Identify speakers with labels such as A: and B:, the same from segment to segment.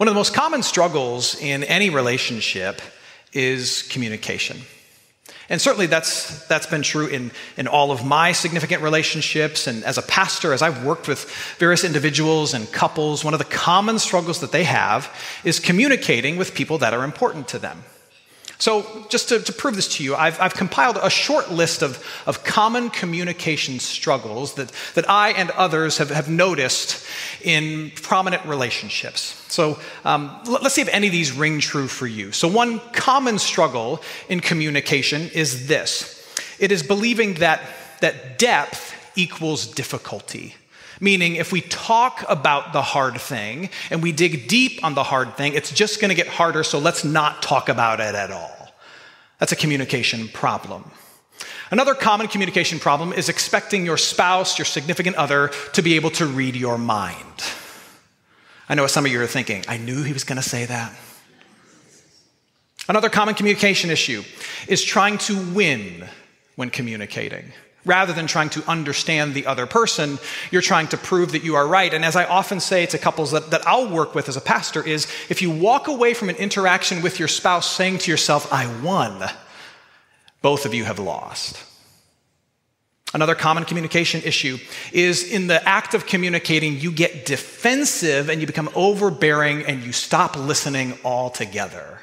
A: One of the most common struggles in any relationship is communication. And certainly that's, that's been true in, in all of my significant relationships. And as a pastor, as I've worked with various individuals and couples, one of the common struggles that they have is communicating with people that are important to them. So, just to, to prove this to you, I've, I've, compiled a short list of, of common communication struggles that, that I and others have, have noticed in prominent relationships. So, um, let's see if any of these ring true for you. So, one common struggle in communication is this it is believing that, that depth equals difficulty. Meaning, if we talk about the hard thing and we dig deep on the hard thing, it's just going to get harder, so let's not talk about it at all. That's a communication problem. Another common communication problem is expecting your spouse, your significant other, to be able to read your mind. I know what some of you are thinking. I knew he was going to say that. Another common communication issue is trying to win when communicating. Rather than trying to understand the other person, you're trying to prove that you are right. And as I often say to couples that, that I'll work with as a pastor, is if you walk away from an interaction with your spouse saying to yourself, I won, both of you have lost. Another common communication issue is in the act of communicating, you get defensive and you become overbearing and you stop listening altogether.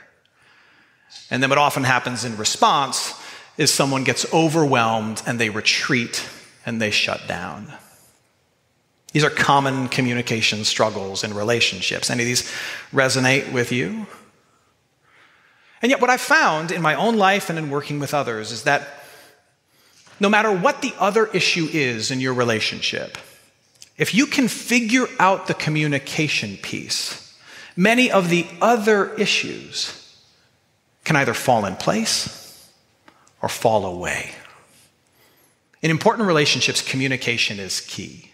A: And then what often happens in response is someone gets overwhelmed and they retreat and they shut down. These are common communication struggles in relationships. Any of these resonate with you? And yet, what I've found in my own life and in working with others is that no matter what the other issue is in your relationship, if you can figure out the communication piece, many of the other issues can either fall in place or fall away. In important relationships, communication is key.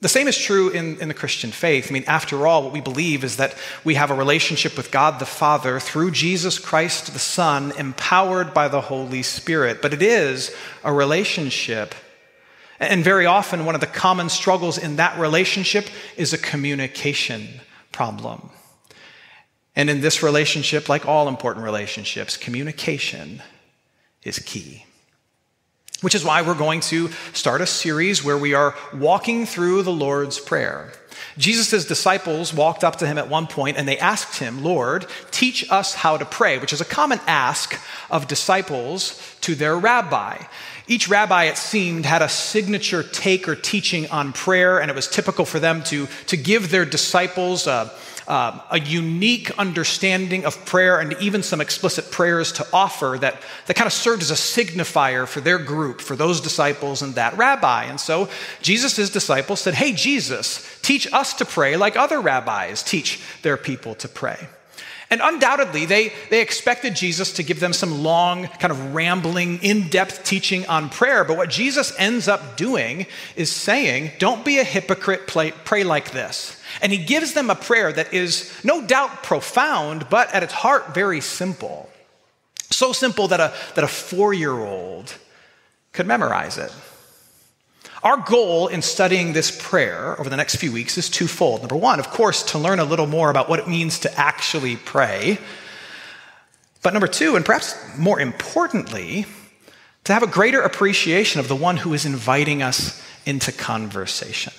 A: The same is true in, in the Christian faith. I mean, after all, what we believe is that we have a relationship with God the Father through Jesus Christ the Son, empowered by the Holy Spirit. But it is a relationship. And very often, one of the common struggles in that relationship is a communication problem. And in this relationship, like all important relationships, communication is key. Which is why we're going to start a series where we are walking through the Lord's Prayer. Jesus' disciples walked up to him at one point and they asked him, Lord, teach us how to pray, which is a common ask of disciples to their rabbi. Each rabbi, it seemed, had a signature take or teaching on prayer, and it was typical for them to, to give their disciples a, um, a unique understanding of prayer and even some explicit prayers to offer that, that kind of served as a signifier for their group, for those disciples and that rabbi. And so Jesus' disciples said, Hey, Jesus, teach us to pray like other rabbis teach their people to pray. And undoubtedly, they, they expected Jesus to give them some long, kind of rambling, in depth teaching on prayer. But what Jesus ends up doing is saying, Don't be a hypocrite, pray, pray like this. And he gives them a prayer that is no doubt profound, but at its heart, very simple. So simple that a, that a four year old could memorize it. Our goal in studying this prayer over the next few weeks is twofold. Number one, of course, to learn a little more about what it means to actually pray. But number two, and perhaps more importantly, to have a greater appreciation of the one who is inviting us into conversation.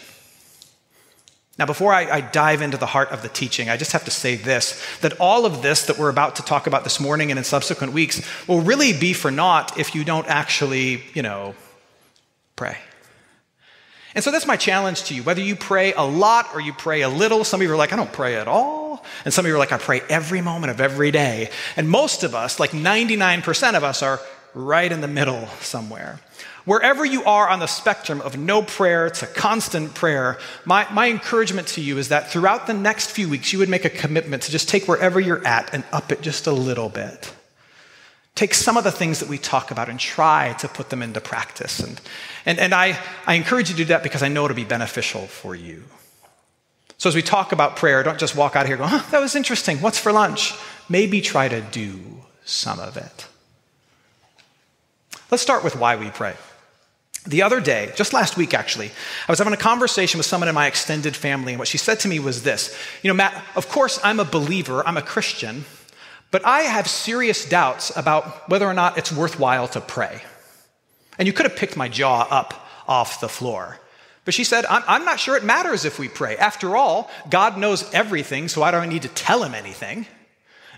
A: Now, before I, I, dive into the heart of the teaching, I just have to say this that all of this that we're about to talk about this morning and in subsequent weeks will really be for naught if you don't actually, you know, pray. And so that's my challenge to you. Whether you pray a lot or you pray a little, some of you are like, I don't pray at all. And some of you are like, I pray every moment of every day. And most of us, like 99% of us, are right in the middle somewhere. Wherever you are on the spectrum of no prayer to constant prayer, my, my encouragement to you is that throughout the next few weeks, you would make a commitment to just take wherever you're at and up it just a little bit. Take some of the things that we talk about and try to put them into practice. And, and, and I, I encourage you to do that because I know it'll be beneficial for you. So as we talk about prayer, don't just walk out of here going, huh, that was interesting. What's for lunch? Maybe try to do some of it. Let's start with why we pray. The other day, just last week actually, I was having a conversation with someone in my extended family, and what she said to me was this You know, Matt, of course I'm a believer, I'm a Christian, but I have serious doubts about whether or not it's worthwhile to pray. And you could have picked my jaw up off the floor. But she said, I'm, I'm not sure it matters if we pray. After all, God knows everything, so I don't need to tell him anything.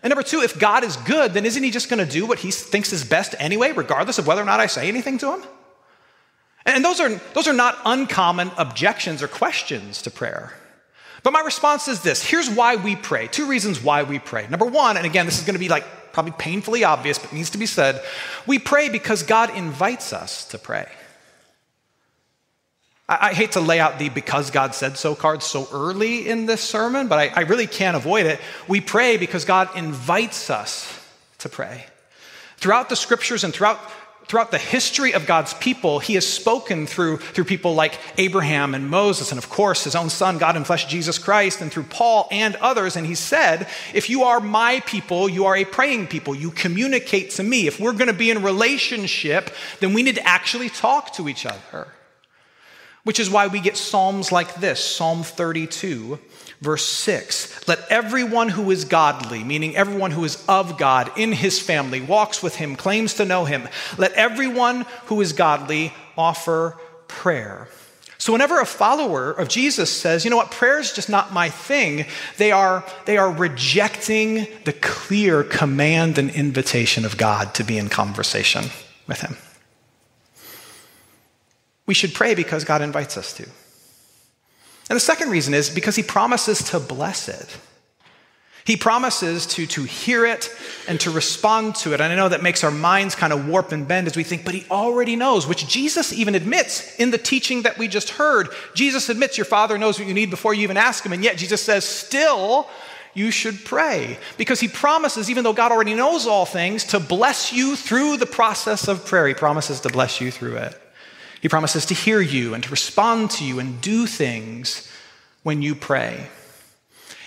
A: And number two, if God is good, then isn't he just going to do what he thinks is best anyway, regardless of whether or not I say anything to him? And those are, those are not uncommon objections or questions to prayer. But my response is this here's why we pray. Two reasons why we pray. Number one, and again, this is going to be like probably painfully obvious, but needs to be said. We pray because God invites us to pray. I, I hate to lay out the because God said so card so early in this sermon, but I, I really can't avoid it. We pray because God invites us to pray. Throughout the scriptures and throughout throughout the history of God's people, he has spoken through, through people like Abraham and Moses, and of course, his own son, God in flesh, Jesus Christ, and through Paul and others. And he said, If you are my people, you are a praying people. You communicate to me. If we're going to be in relationship, then we need to actually talk to each other. Which is why we get Psalms like this Psalm 32 Verse 6 Let everyone who is godly, meaning everyone who is of God in his family, walks with him, claims to know him, let everyone who is godly offer prayer. So whenever a follower of Jesus says, you know what, prayer is just not my thing, they are, they are rejecting the clear command and invitation of God to be in conversation with him. We should pray because God invites us to. And the second reason is because he promises to bless it. He promises to, to hear it and to respond to it. And I know that makes our minds kind of warp and bend as we think, but he already knows, which Jesus even admits in the teaching that we just heard. Jesus admits your Father knows what you need before you even ask him. And yet Jesus says, still, you should pray. Because he promises, even though God already knows all things, to bless you through the process of prayer. He promises to bless you through it. He promises to hear you and to respond to you and do things when you pray.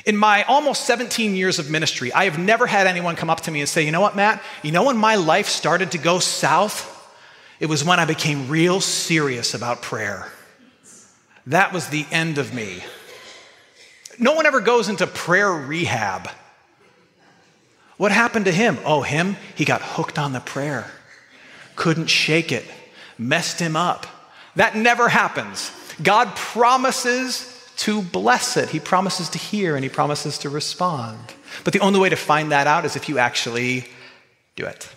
A: In my almost 17 years of ministry, I have never had anyone come up to me and say, You know what, Matt? You know when my life started to go south? It was when I became real serious about prayer. That was the end of me. No one ever goes into prayer rehab. What happened to him? Oh, him? He got hooked on the prayer, couldn't shake it messed him up. That never happens. God promises to bless it, He promises to hear, and He promises to respond. But the only way to find that out is if you actually do it.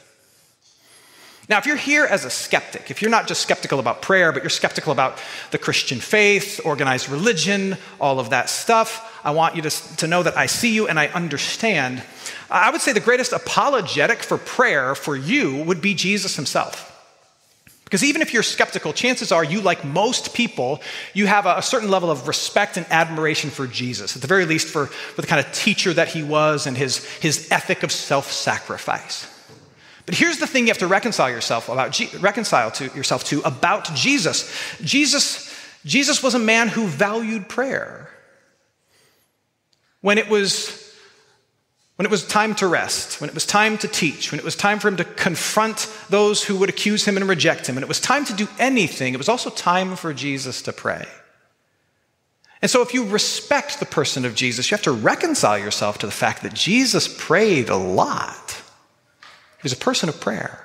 A: Now, if you're here as a skeptic, if you're not just skeptical about prayer, but you're skeptical about the Christian faith, organized religion, all of that stuff, I want you to, to know that I see you and I understand. I would say the greatest apologetic for prayer for you would be Jesus himself. Because even if you're skeptical, chances are you, like most people, you have a, certain level of respect and admiration for Jesus, at the very least for, for the kind of teacher that he was and his, his ethic of self sacrifice. But here's the thing you have to reconcile yourself about reconcile to yourself to about Jesus. Jesus Jesus was a man who valued prayer. When it was when it was time to rest, when it was time to teach, when it was time for him to confront those who would accuse him and reject him, and it was time to do anything, it was also time for Jesus to pray. And so, if you respect the person of Jesus, you have to reconcile yourself to the fact that Jesus prayed a lot. He was a person of prayer.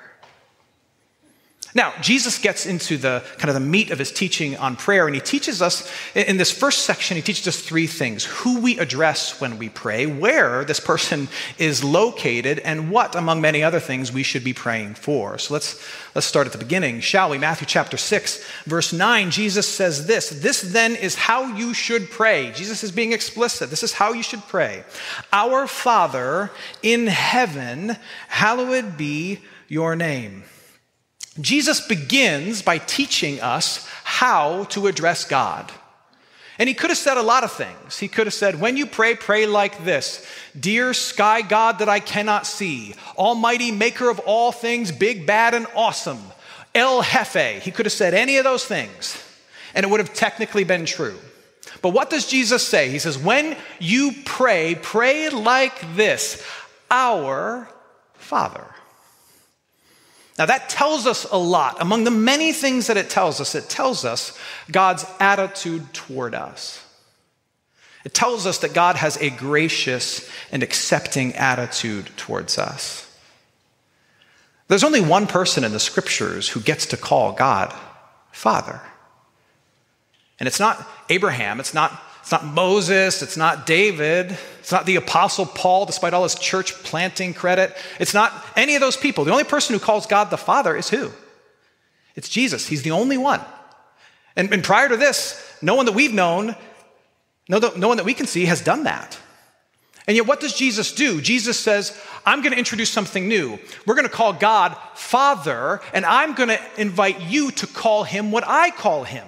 A: Now, Jesus gets into the kind of the meat of his teaching on prayer, and he teaches us in this first section, he teaches us three things who we address when we pray, where this person is located, and what, among many other things, we should be praying for. So let's, let's start at the beginning, shall we? Matthew chapter 6, verse 9, Jesus says this This then is how you should pray. Jesus is being explicit. This is how you should pray. Our Father in heaven, hallowed be your name. Jesus begins by teaching us how to address God. And he could have said a lot of things. He could have said, When you pray, pray like this Dear sky God that I cannot see, Almighty maker of all things, big, bad, and awesome, El Jefe. He could have said any of those things, and it would have technically been true. But what does Jesus say? He says, When you pray, pray like this Our Father. Now, that tells us a lot. Among the many things that it tells us, it tells us God's attitude toward us. It tells us that God has a gracious and accepting attitude towards us. There's only one person in the scriptures who gets to call God Father. And it's not Abraham, it's not, it's not Moses, it's not David, it's not the Apostle Paul, despite all his church planting credit. It's not any of those people. The only person who calls God the Father is who? It's Jesus. He's the only one. And, and prior to this, no one that we've known, no, no one that we can see has done that. And yet, what does Jesus do? Jesus says, I'm going to introduce something new. We're going to call God Father, and I'm going to invite you to call him what I call him.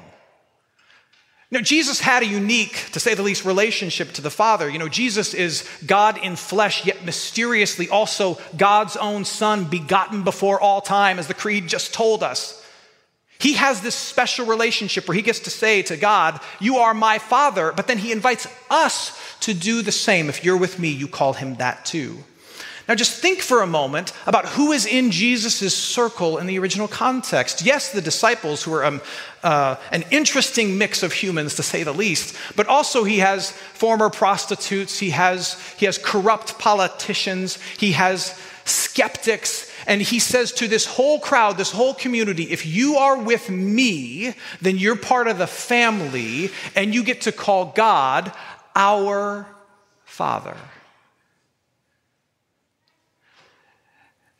A: You know, Jesus had a unique, to say the least, relationship to the Father. You know, Jesus is God in flesh, yet mysteriously also God's own Son, begotten before all time, as the Creed just told us. He has this special relationship where he gets to say to God, You are my Father, but then he invites us to do the same. If you're with me, you call him that too. Now, just think for a moment about who is in Jesus' circle in the original context. Yes, the disciples, who are um, uh, an interesting mix of humans, to say the least, but also he has former prostitutes, he has, he has corrupt politicians, he has skeptics, and he says to this whole crowd, this whole community, if you are with me, then you're part of the family, and you get to call God our Father.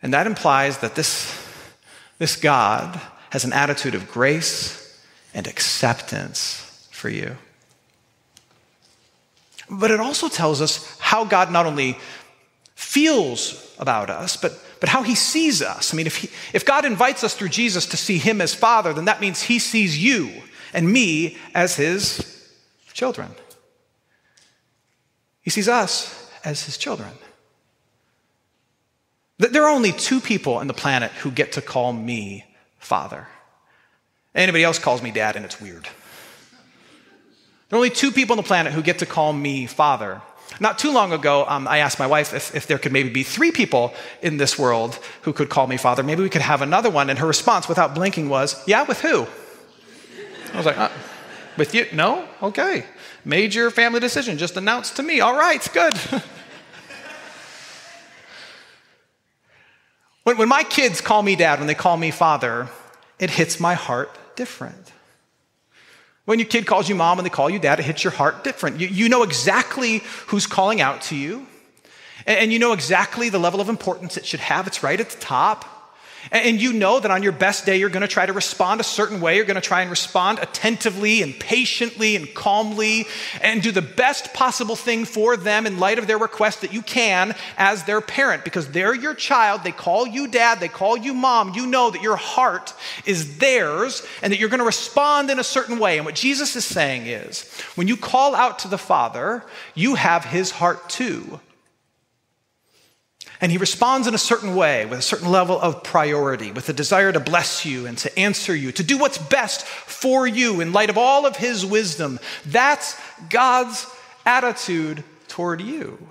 A: And that implies that this, this God has an attitude of grace and acceptance for you. But it also tells us how God not only feels about us, but, but how he sees us. I mean, if, he, if God invites us through Jesus to see him as Father, then that means he sees you and me as his children. He sees us as his children. There are only two people on the planet who get to call me father. Anybody else calls me dad, and it's weird. There are only two people on the planet who get to call me father. Not too long ago, um, I asked my wife if, if there could maybe be three people in this world who could call me father. Maybe we could have another one. And her response, without blinking, was, Yeah, with who? I was like, uh, With you? No? Okay. Major family decision just announced to me. All right, good. When, when my kids call me dad, when they call me father, it hits my heart different. When your kid calls you mom and they call you dad, it hits your heart different. You, you know exactly who's calling out to you, and, and you know exactly the level of importance it should have. It's right at the top. And you know that on your best day, you're going to try to respond a certain way. You're going to try and respond attentively and patiently and calmly and do the best possible thing for them in light of their request that you can as their parent because they're your child. They call you dad, they call you mom. You know that your heart is theirs and that you're going to respond in a certain way. And what Jesus is saying is when you call out to the Father, you have his heart too. And he responds in a certain way, with a certain level of priority, with a desire to bless you and to answer you, to do what's best for you in light of all of his wisdom. That's God's attitude toward you.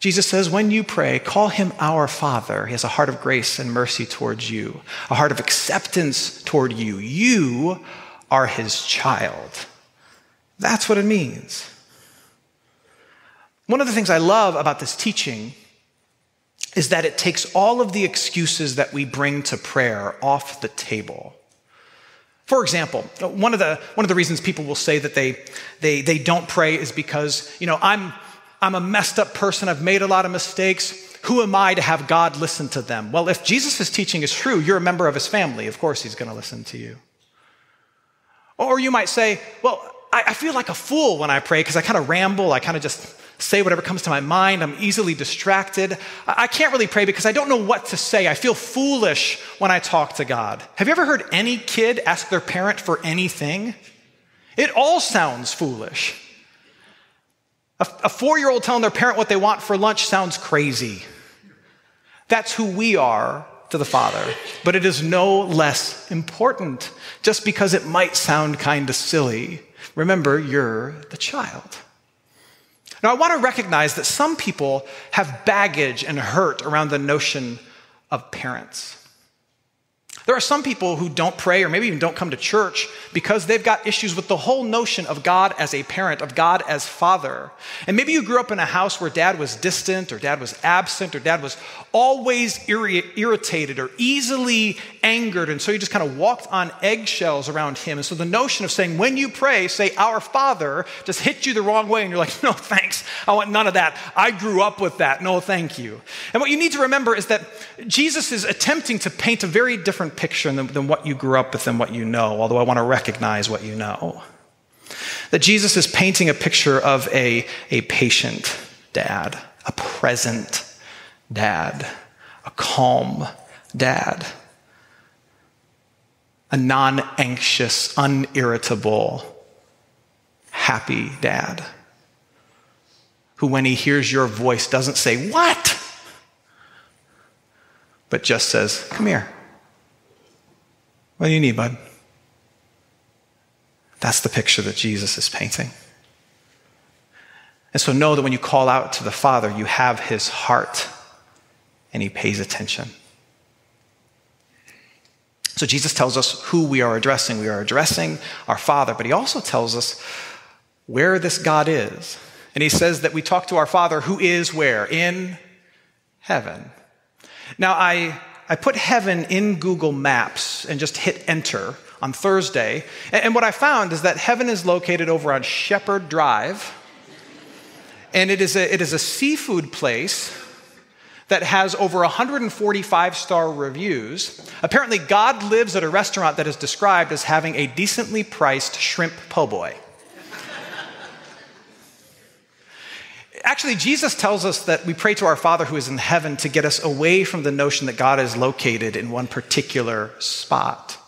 A: Jesus says, when you pray, call him our Father. He has a heart of grace and mercy towards you, a heart of acceptance toward you. You are his child. That's what it means. One of the things I love about this teaching is that it takes all of the excuses that we bring to prayer off the table. For example, one of the, one of the reasons people will say that they, they, they don't pray is because, you know, I'm, I'm a messed up person, I've made a lot of mistakes. Who am I to have God listen to them? Well, if Jesus' teaching is true, you're a member of his family. Of course, he's going to listen to you. Or you might say, well, I, I feel like a fool when I pray because I kind of ramble, I kind of just say whatever comes to my mind. I'm easily distracted. I can't really pray because I don't know what to say. I feel foolish when I talk to God. Have you ever heard any kid ask their parent for anything? It all sounds foolish. A, four year old telling their parent what they want for lunch sounds crazy. That's who we are to the Father. But it is no less important just because it might sound kind of silly. Remember, you're the child. Now, I want to recognize that some people have baggage and hurt around the notion of parents. There are some people who don't pray or maybe even don't come to church because they've got issues with the whole notion of God as a parent, of God as father. And maybe you grew up in a house where dad was distant or dad was absent or dad was always irri- irritated or easily angered. And so you just kind of walked on eggshells around him. And so the notion of saying, when you pray, say, Our Father, just hit you the wrong way. And you're like, No, thanks. I want none of that. I grew up with that. No, thank you. And what you need to remember is that Jesus is attempting to paint a very different picture than, than what you grew up with and what you know, although I want to recognize what you know. That Jesus is painting a picture of a, a patient dad, a present dad, a calm dad, a non anxious, unirritable, happy dad who, when he hears your voice, doesn't say, What? but just says, Come here. What do you need, bud? That's the picture that Jesus is painting. And so know that when you call out to the Father, you have his heart and he pays attention. So Jesus tells us who we are addressing. We are addressing our Father, but he also tells us where this God is. And he says that we talk to our Father who is where? In heaven. Now, I I put heaven in Google Maps and just hit enter on Thursday. And what I found is that heaven is located over on Shepherd Drive. And it is a, it is a seafood place that has over 145 star reviews. Apparently, God lives at a restaurant that is described as having a decently priced shrimp po' boy. Actually, Jesus tells us that we pray to our Father who is in heaven to get us away from the notion that God is located in one particular spot.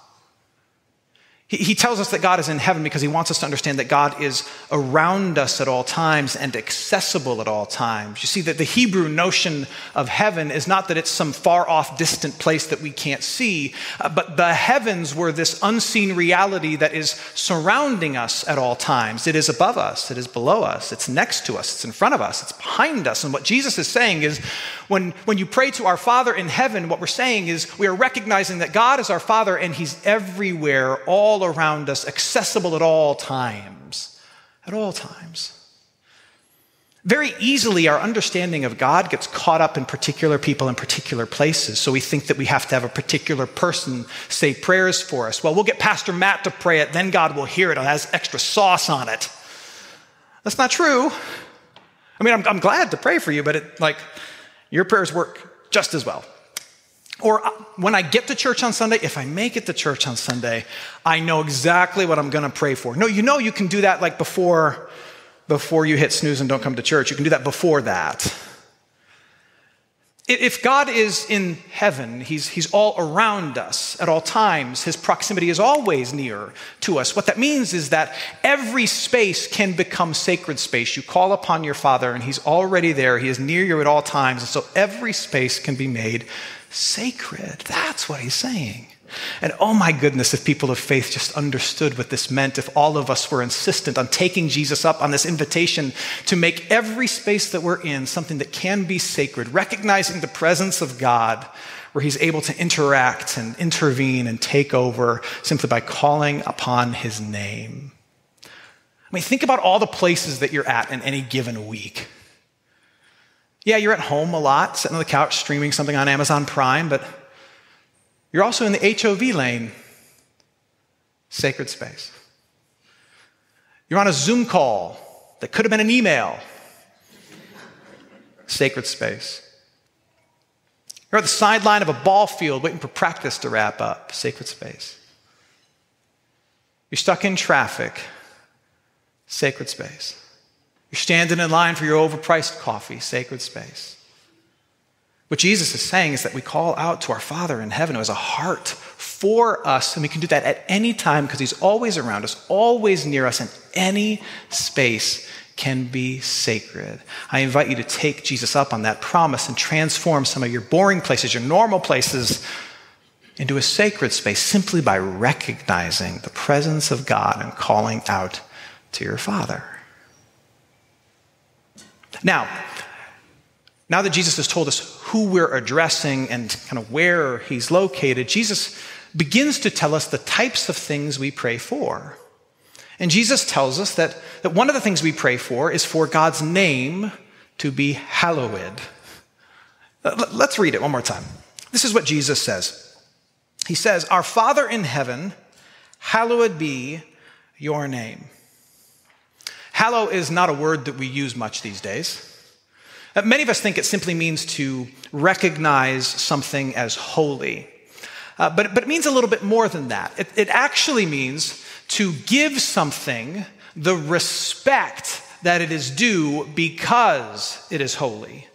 A: He, he tells us that God is in heaven because he wants us to understand that God is around us at all times and accessible at all times. You see, that the Hebrew notion of heaven is not that it's some far off, distant place that we can't see, uh, but the heavens were this unseen reality that is surrounding us at all times. It is above us, it is below us, it's next to us, it's in front of us, it's behind us. And what Jesus is saying is when, when you pray to our Father in heaven, what we're saying is we are recognizing that God is our Father and he's everywhere, all all around us, accessible at all times. At all times. Very easily, our understanding of God gets caught up in particular people in particular places. So we think that we have to have a particular person say prayers for us. Well, we'll get Pastor Matt to pray it, then God will hear it. It has extra sauce on it. That's not true. I mean, I'm, I'm glad to pray for you, but it, like, your prayers work just as well. Or uh, when I get to church on Sunday, if I make it to church on Sunday, I know exactly what I'm going to pray for. No, you know you can do that like before before you hit snooze and don't come to church. You can do that before that. If God is in heaven, he's, he's all around us at all times. His proximity is always near to us. What that means is that every space can become sacred space. You call upon your Father, and He's already there. He is near you at all times. And so every space can be made sacred. That's what he's saying. And oh my goodness, if people of faith just understood what this meant, if all of us were insistent on taking Jesus up on this invitation to make every space that we're in something that can be sacred, recognizing the presence of God where he's able to interact and intervene and take over simply by calling upon his name. I mean, think about all the places that you're at in any given week. Yeah, you're at home a lot, sitting on the couch streaming something on Amazon Prime, but you're also in the HOV lane, sacred space. You're on a Zoom call that could have been an email, sacred space. You're at the sideline of a ball field waiting for practice to wrap up, sacred space. You're stuck in traffic, sacred space. You're standing in line for your overpriced coffee, sacred space. What Jesus is saying is that we call out to our Father in heaven who has a heart for us, and we can do that at any time because He's always around us, always near us, and any space can be sacred. I invite you to take Jesus up on that promise and transform some of your boring places, your normal places, into a sacred space simply by recognizing the presence of God and calling out to your Father. Now, Now that Jesus has told us who we're addressing and kind of where he's located, Jesus begins to tell us the types of things we pray for. And Jesus tells us that, that one of the things we pray for is for God's name to be hallowed. Let's read it one more time. This is what Jesus says. He says, Our Father in heaven, hallowed be your name. Hallow is not a word that we use much these days. Uh, many of us think it simply means to recognize something as holy. Uh, but, but it means a little bit more than that. It, it actually means to give something the respect that it is due because it is holy.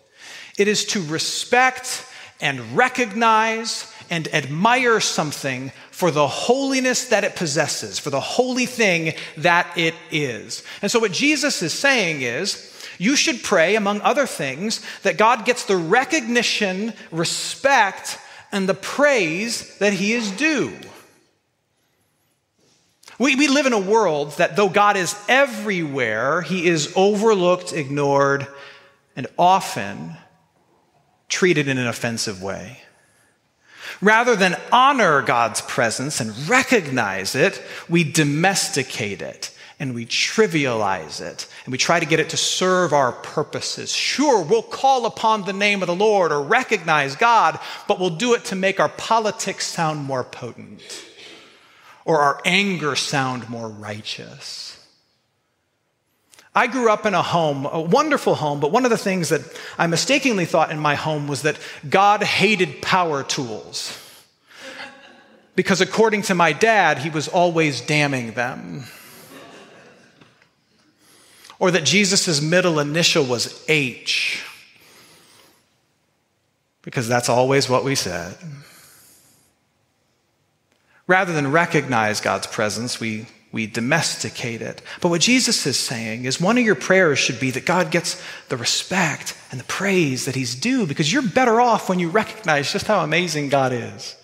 A: It is to respect and recognize and admire something for the holiness that it possesses, for the holy thing that it is. And so, what Jesus is saying is, you should pray, among other things, that God gets the recognition, respect, and the praise that he is due. We, we live in a world that though God is everywhere, he is overlooked, ignored, and often treated in an offensive way. Rather than honor God's presence and recognize it, we domesticate it and we trivialize it and we try to get it to serve our purposes. Sure, we'll call upon the name of the Lord or recognize God, but we'll do it to make our politics sound more potent or our anger sound more righteous. I grew up in a home, a wonderful home, but one of the things that I mistakenly thought in my home was that God hated power tools. Because according to my dad, he was always damning them. Or that Jesus' middle initial was H. Because that's always what we said. Rather than recognize God's presence, we we domesticate it. But what Jesus is saying is one of your prayers should be that God gets the respect and the praise that He's due because you're better off when you recognize just how amazing God is.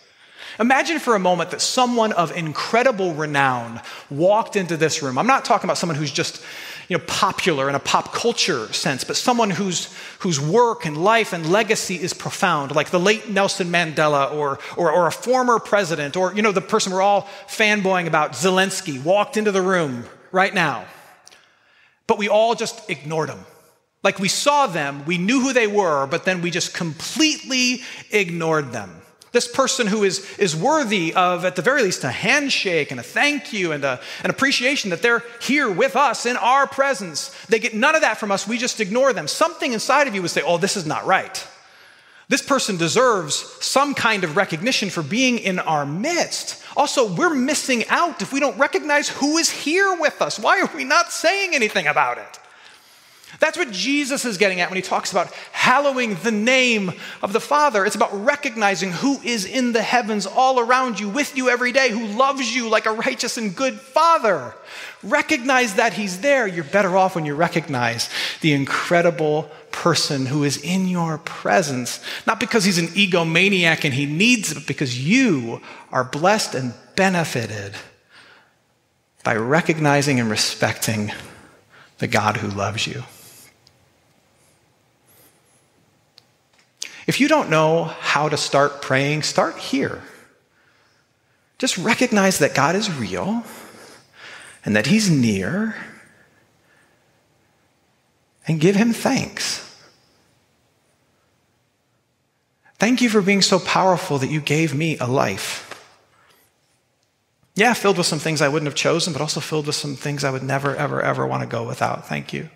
A: Imagine for a moment that someone of incredible renown walked into this room. I'm not talking about someone who's just you know, popular in a pop culture sense, but someone whose, whose work and life and legacy is profound, like the late Nelson Mandela or, or, or a former president, or you know, the person we're all fanboying about, Zelensky, walked into the room right now. But we all just ignored him. Like we saw them, we knew who they were, but then we just completely ignored them. This person who is, is worthy of, at the very least, a handshake and a thank you and a, an appreciation that they're here with us in our presence. They get none of that from us. We just ignore them. Something inside of you would say, oh, this is not right. This person deserves some kind of recognition for being in our midst. Also, we're missing out if we don't recognize who is here with us. Why are we not saying anything about it? That's what Jesus is getting at when he talks about hallowing the name of the Father. It's about recognizing who is in the heavens all around you, with you every day, who loves you like a righteous and good Father. Recognize that he's there. You're better off when you recognize the incredible person who is in your presence, not because he's an egomaniac and he needs it, but because you are blessed and benefited by recognizing and respecting the God who loves you. If you don't know how to start praying, start here. Just recognize that God is real and that He's near and give Him thanks. Thank you for being so powerful that you gave me a life. Yeah, filled with some things I wouldn't have chosen, but also filled with some things I would never, ever, ever want to go without. Thank you.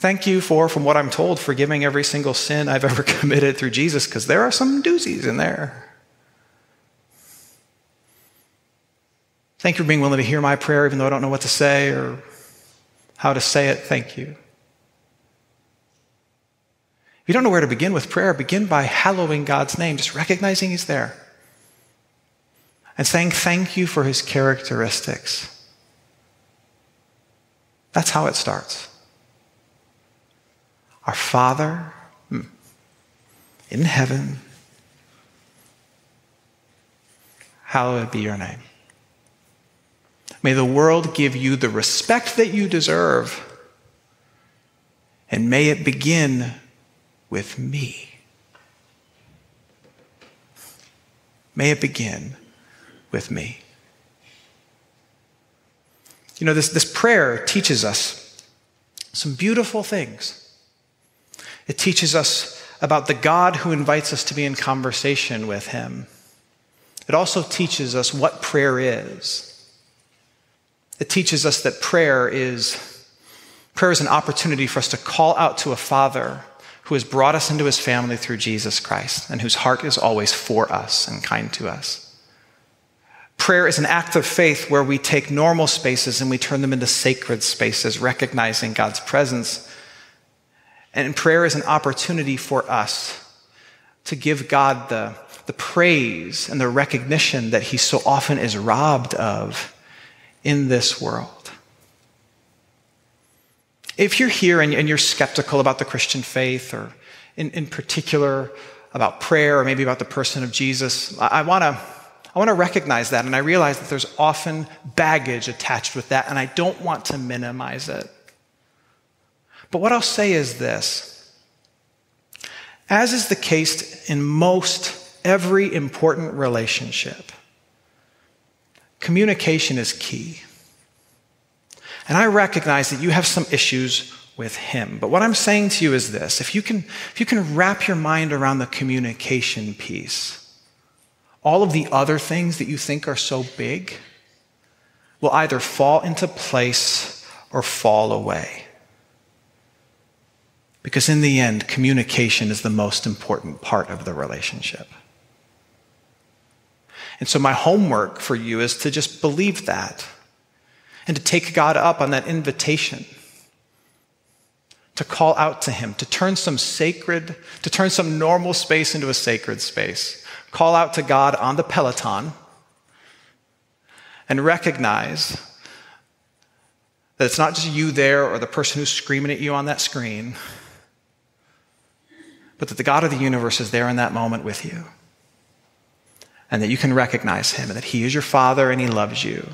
A: Thank you for, from what I'm told, forgiving every single sin I've ever committed through Jesus, because there are some doozies in there. Thank you for being willing to hear my prayer, even though I don't know what to say or how to say it. Thank you. If you don't know where to begin with prayer, begin by hallowing God's name, just recognizing He's there and saying thank you for His characteristics. That's how it starts. Our Father in heaven, hallowed be your name. May the world give you the respect that you deserve. And may it begin with me. May it begin with me. You know, this, this prayer teaches us some beautiful things. It teaches us about the God who invites us to be in conversation with Him. It also teaches us what prayer is. It teaches us that prayer is prayer is an opportunity for us to call out to a Father who has brought us into his family through Jesus Christ and whose heart is always for us and kind to us. Prayer is an act of faith where we take normal spaces and we turn them into sacred spaces, recognizing God's presence. And prayer is an opportunity for us to give God the, the praise and the recognition that he so often is robbed of in this world. If you're here and, and you're skeptical about the Christian faith, or in, in particular about prayer, or maybe about the person of Jesus, I, I want to I want to recognize that, and I realize that there's often baggage attached with that, and I don't want to minimize it. But what I'll say is this as is the case in most every important relationship, communication is key. And I recognize that you have some issues with him. But what I'm saying to you is this if you can, if you can wrap your mind around the communication piece, all of the other things that you think are so big will either fall into place or fall away. Because in the end, communication is the most important part of the relationship. And so, my homework for you is to just believe that and to take God up on that invitation to call out to Him, to turn some sacred, to turn some normal space into a sacred space call out to God on the Peloton and recognize that it's not just you there or the person who's screaming at you on that screen, but that the God of the universe is there in that moment with you. And that you can recognize him and that he is your father and he loves you.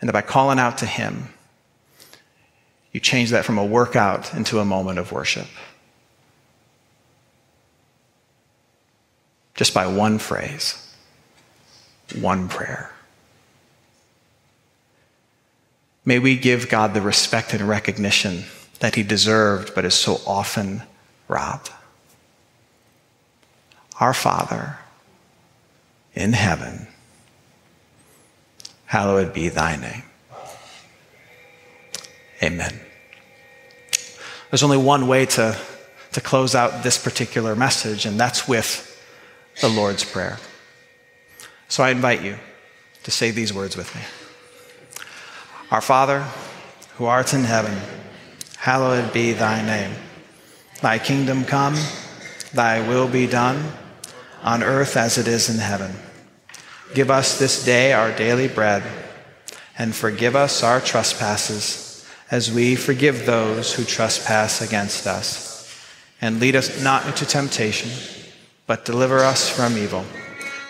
A: And that by calling out to him, you change that from a workout into a moment of worship. just by one phrase, one prayer. May we give God the respect and recognition that he deserved but is so often robbed. Our Father in heaven, hallowed be thy name. Amen. There's only one way to, to close out this particular message, and that's with the Lord's Prayer. So I invite you to say these words with me Our Father, who art in heaven, hallowed be thy name. Thy kingdom come, thy will be done, on earth as it is in heaven. Give us this day our daily bread, and forgive us our trespasses, as we forgive those who trespass against us. And lead us not into temptation but deliver us from evil.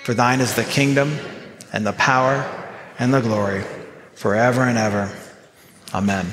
A: For thine is the kingdom and the power and the glory forever and ever. Amen.